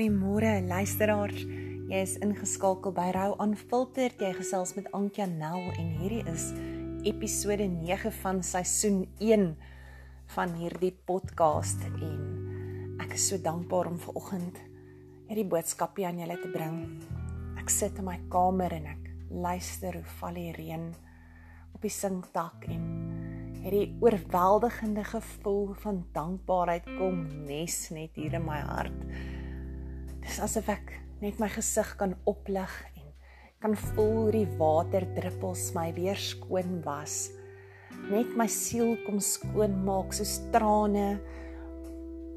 Goeiemôre luisteraars. Jy is ingeskakel by Rou Aanfilter. Jy gesels met Ankia Nel en hierdie is episode 9 van seisoen 1 van hierdie podcast en ek is so dankbaar om vanoggend hierdie boodskapie aan julle te bring. Ek sit in my kamer en ek luister hoe val die reën op die sinkdak en hierdie oorweldigende gevoel van dankbaarheid kom nes net hier in my hart. Dis asof ek net my gesig kan oplig en kan voel die waterdruppels my weer skoon was. Net my siel kom skoon maak soos trane.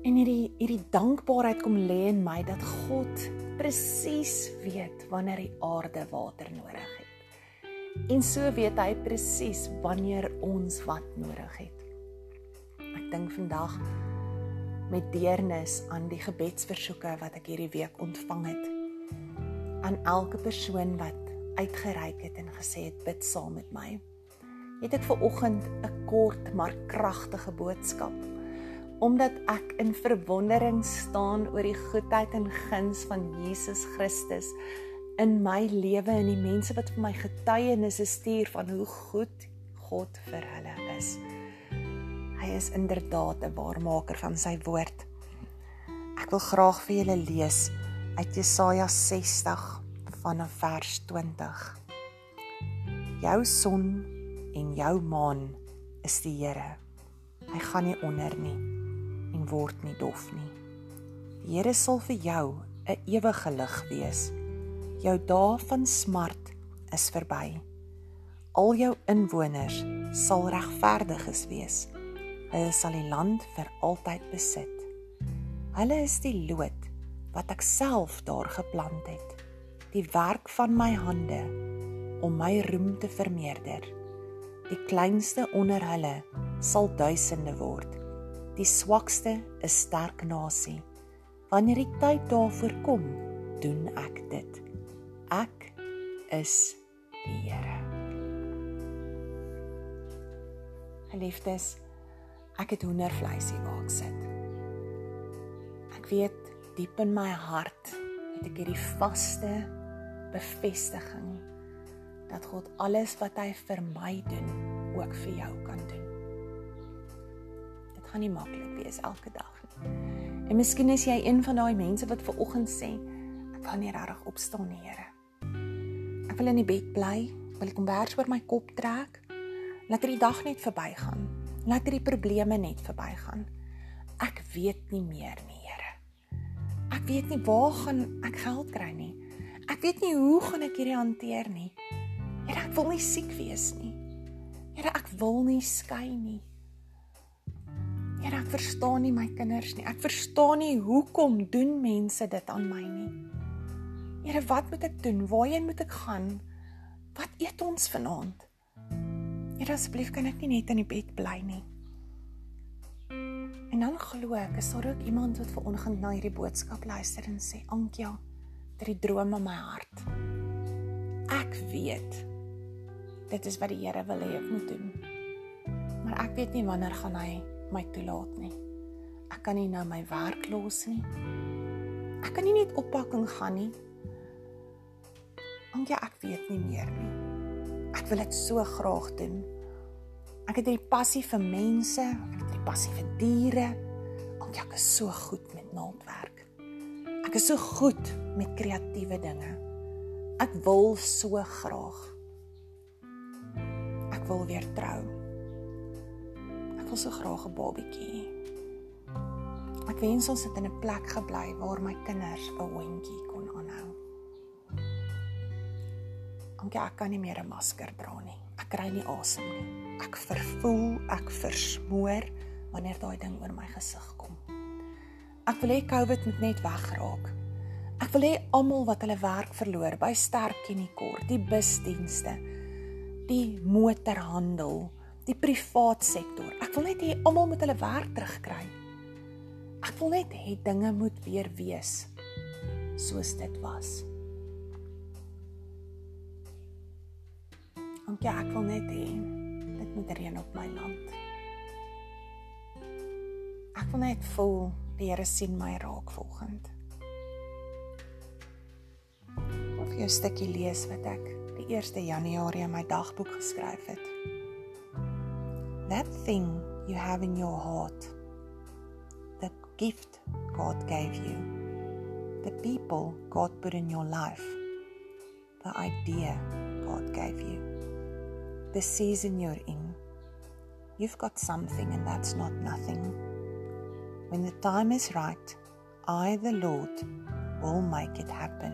En hierdie hierdie dankbaarheid kom lê in my dat God presies weet wanneer die aarde water nodig het. En so weet hy presies wanneer ons wat nodig het. Ek dink vandag met deernis aan die gebedsversoeke wat ek hierdie week ontvang het. Aan elke persoon wat uitgereik het en gesê het bid saam met my. Het ek ver oggend 'n kort maar kragtige boodskap omdat ek in verwondering staan oor die goedheid en guns van Jesus Christus in my lewe en die mense wat vir my getuienisse stuur van hoe goed God vir hulle is. Hy is inderdaad 'n waarmaker van sy woord. Ek wil graag vir julle lees uit Jesaja 60 vanaf vers 20. Jou son en jou maan is die Here. Hy gaan nie onder nie en word nie dof nie. Die Here sal vir jou 'n ewige lig wees jou dae van smart is verby. Al jou inwoners sal regverdiges wees. Hulle sal die land vir altyd besit. Hulle is die loot wat ek self daar geplant het. Die werk van my hande om my roem te vermeerder. Die kleinste onder hulle sal duisende word. Die swakste is sterk nasie. Wanneer die tyd daarvoor kom, doen ek dit. Ek is die Here. Geliefdes, ek het hoendervleis hier waar ek sit. Ek weet diep in my hart het ek hierdie vaste bevestiging dat God alles wat hy vir my doen, ook vir jou kan doen. Dit gaan nie maklik wees elke dag nie. En miskien is jy een van daai mense wat ver oggend sê, ek kan nie regtig opstaan nie, Here. Ek wil in die bed bly, wil ek kombers oor my kop trek. Laat hierdie dag net verbygaan. Laat hierdie probleme net verbygaan. Ek weet nie meer nie, Here. Ek weet nie waar gaan ek geld kry nie. Ek weet nie hoe gaan ek hierdie hanteer nie. Here, ek wil nie siek wees nie. Here, ek wil nie skei nie. Here, ek verstaan nie my kinders nie. Ek verstaan nie hoekom doen mense dit aan my nie. Here, wat moet ek doen? Waarheen moet ek gaan? Wat eet ons vanaand? Here, asseblief kan ek nie net in die bed bly nie. En dan glo ek, is daar ook iemand wat ver oggend na hierdie boodskap luister en sê, "Antjie, dit is 'n droom in my hart." Ek weet dit is wat die Here wil hê ek moet doen. Maar ek weet nie wanneer gaan hy my toelaat nie. Ek kan nie nou my werk los nie. Ek kan nie net oppak en gaan nie. Want ja, ek weet nie meer nie. Ek wil dit so graag doen. Ek het 'n passie vir mense, ek het 'n passie vir diere. Want ja, ek is so goed met naaldwerk. Ek is so goed met kreatiewe dinge. Ek wil so graag. Ek wil weer trou. Ek wil so graag 'n babatjie. Ek wens ons het in 'n plek gebly waar my kinders 'n hondjie Dankie, ek kan nie meer 'n masker dra nie. Ek kry nie asem nie. Ek vervoel, ek versmoor wanneer daai ding oor my gesig kom. Ek wil hê COVID moet net wegraak. Ek wil hê almal wat hulle werk verloor by Sterk en Kor, die busdienste, die motorhandel, die privaat sektor. Ek wil net hê almal moet hulle werk terugkry. Ek wil net hê dinge moet weer wees soos dit was. Want ja, ek wil net hê dit moet reën op my land. Ek wil net voel die Here sien my raak volgend. jou stukkie lees wat ek die 1 Januarie in my dagboek geskryf het. That thing you have in your heart. The gift God gave you. The people God put in your life. The idea God gave you. The season you're in. You've got something and that's not nothing. When the time is right, I the Lord will make it happen.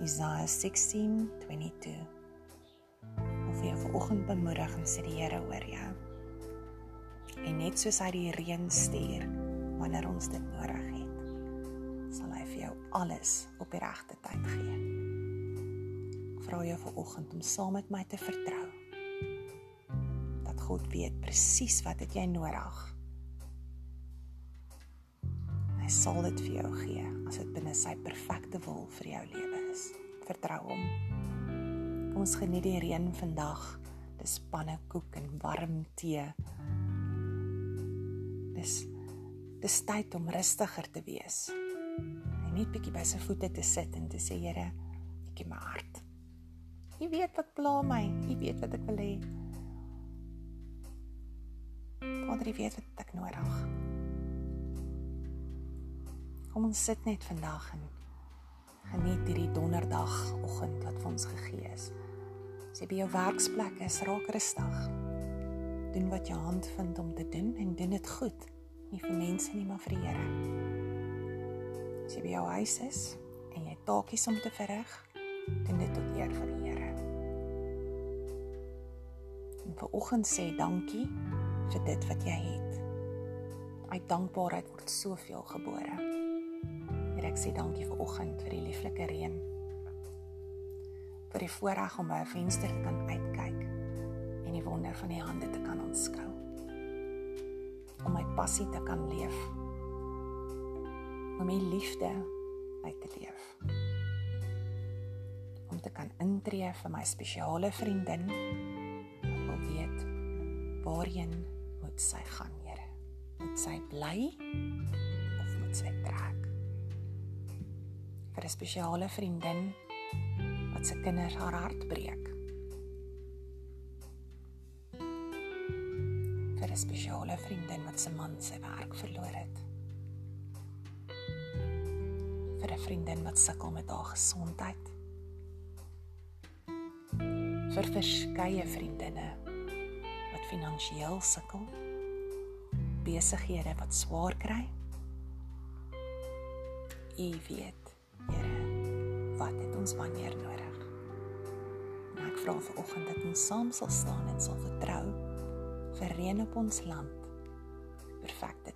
Isaiah 16:22. Of jy vanoggend bemoedig en sê die Here hoor jou. En net soos hy die reën stuur wanneer ons dit nodig het, sal hy vir jou alles op die regte tyd gee. Ek vra jou vanoggend om saam met my te vertrou God weet presies wat het jy nodig. Hy sal dit vir jou gee as dit binne sy perfekte wil vir jou lewe is. Vertrou hom. Kom ons geniet die reën vandag. Dis pannekoek en warm tee. Dis dis tyd om rustiger te wees. En net bietjie by sy voete te sit en te sê Here, ek gee my hart. U weet wat pla my. U weet wat ek wil hê. Vader, U weet wat ek nodig. Kom ons sit net vandag en geniet hierdie donderdagoggend wat vir ons gegee is. As jy by jou werksplek is, raak rustig. Doen wat jou hand vind om te doen en doen dit goed. Nie vir mense nie, maar vir die Here. As jy by jou huis is en jy taakies om te verrig, doen dit tot eer van die Here. En vir oggend sê dankie vir dit wat jy het. Uit dankbaarheid word soveel gebore. Here, ek sê dankie vir oggend vir die lieflike reën. Vir die voorreg om by 'n venster te kan uitkyk en die wonder van die hande te kan aanskou. Om my passie te kan leef. Om my liefde uit te leef. Om te kan intree vir my spesiale vriendin wat wil weet waarheen moet sy gaan, Here? Moet sy bly of moet sy trek? vir 'n spesiale vriendin wat se kinders haar hart breek. vir 'n spesiale vriendin wat se man sy werk verloor het. vir 'n vriendin wat sukkel met haar gesondheid. vir verskeie vriendinne wat finansiëel sukkel. Besighede wat swaar kry. U weet Here, wat het ons wanneer nodig? En ek vra vir oggend dat ons saam sal staan en sal vertrou vir reën op ons land. Perfekte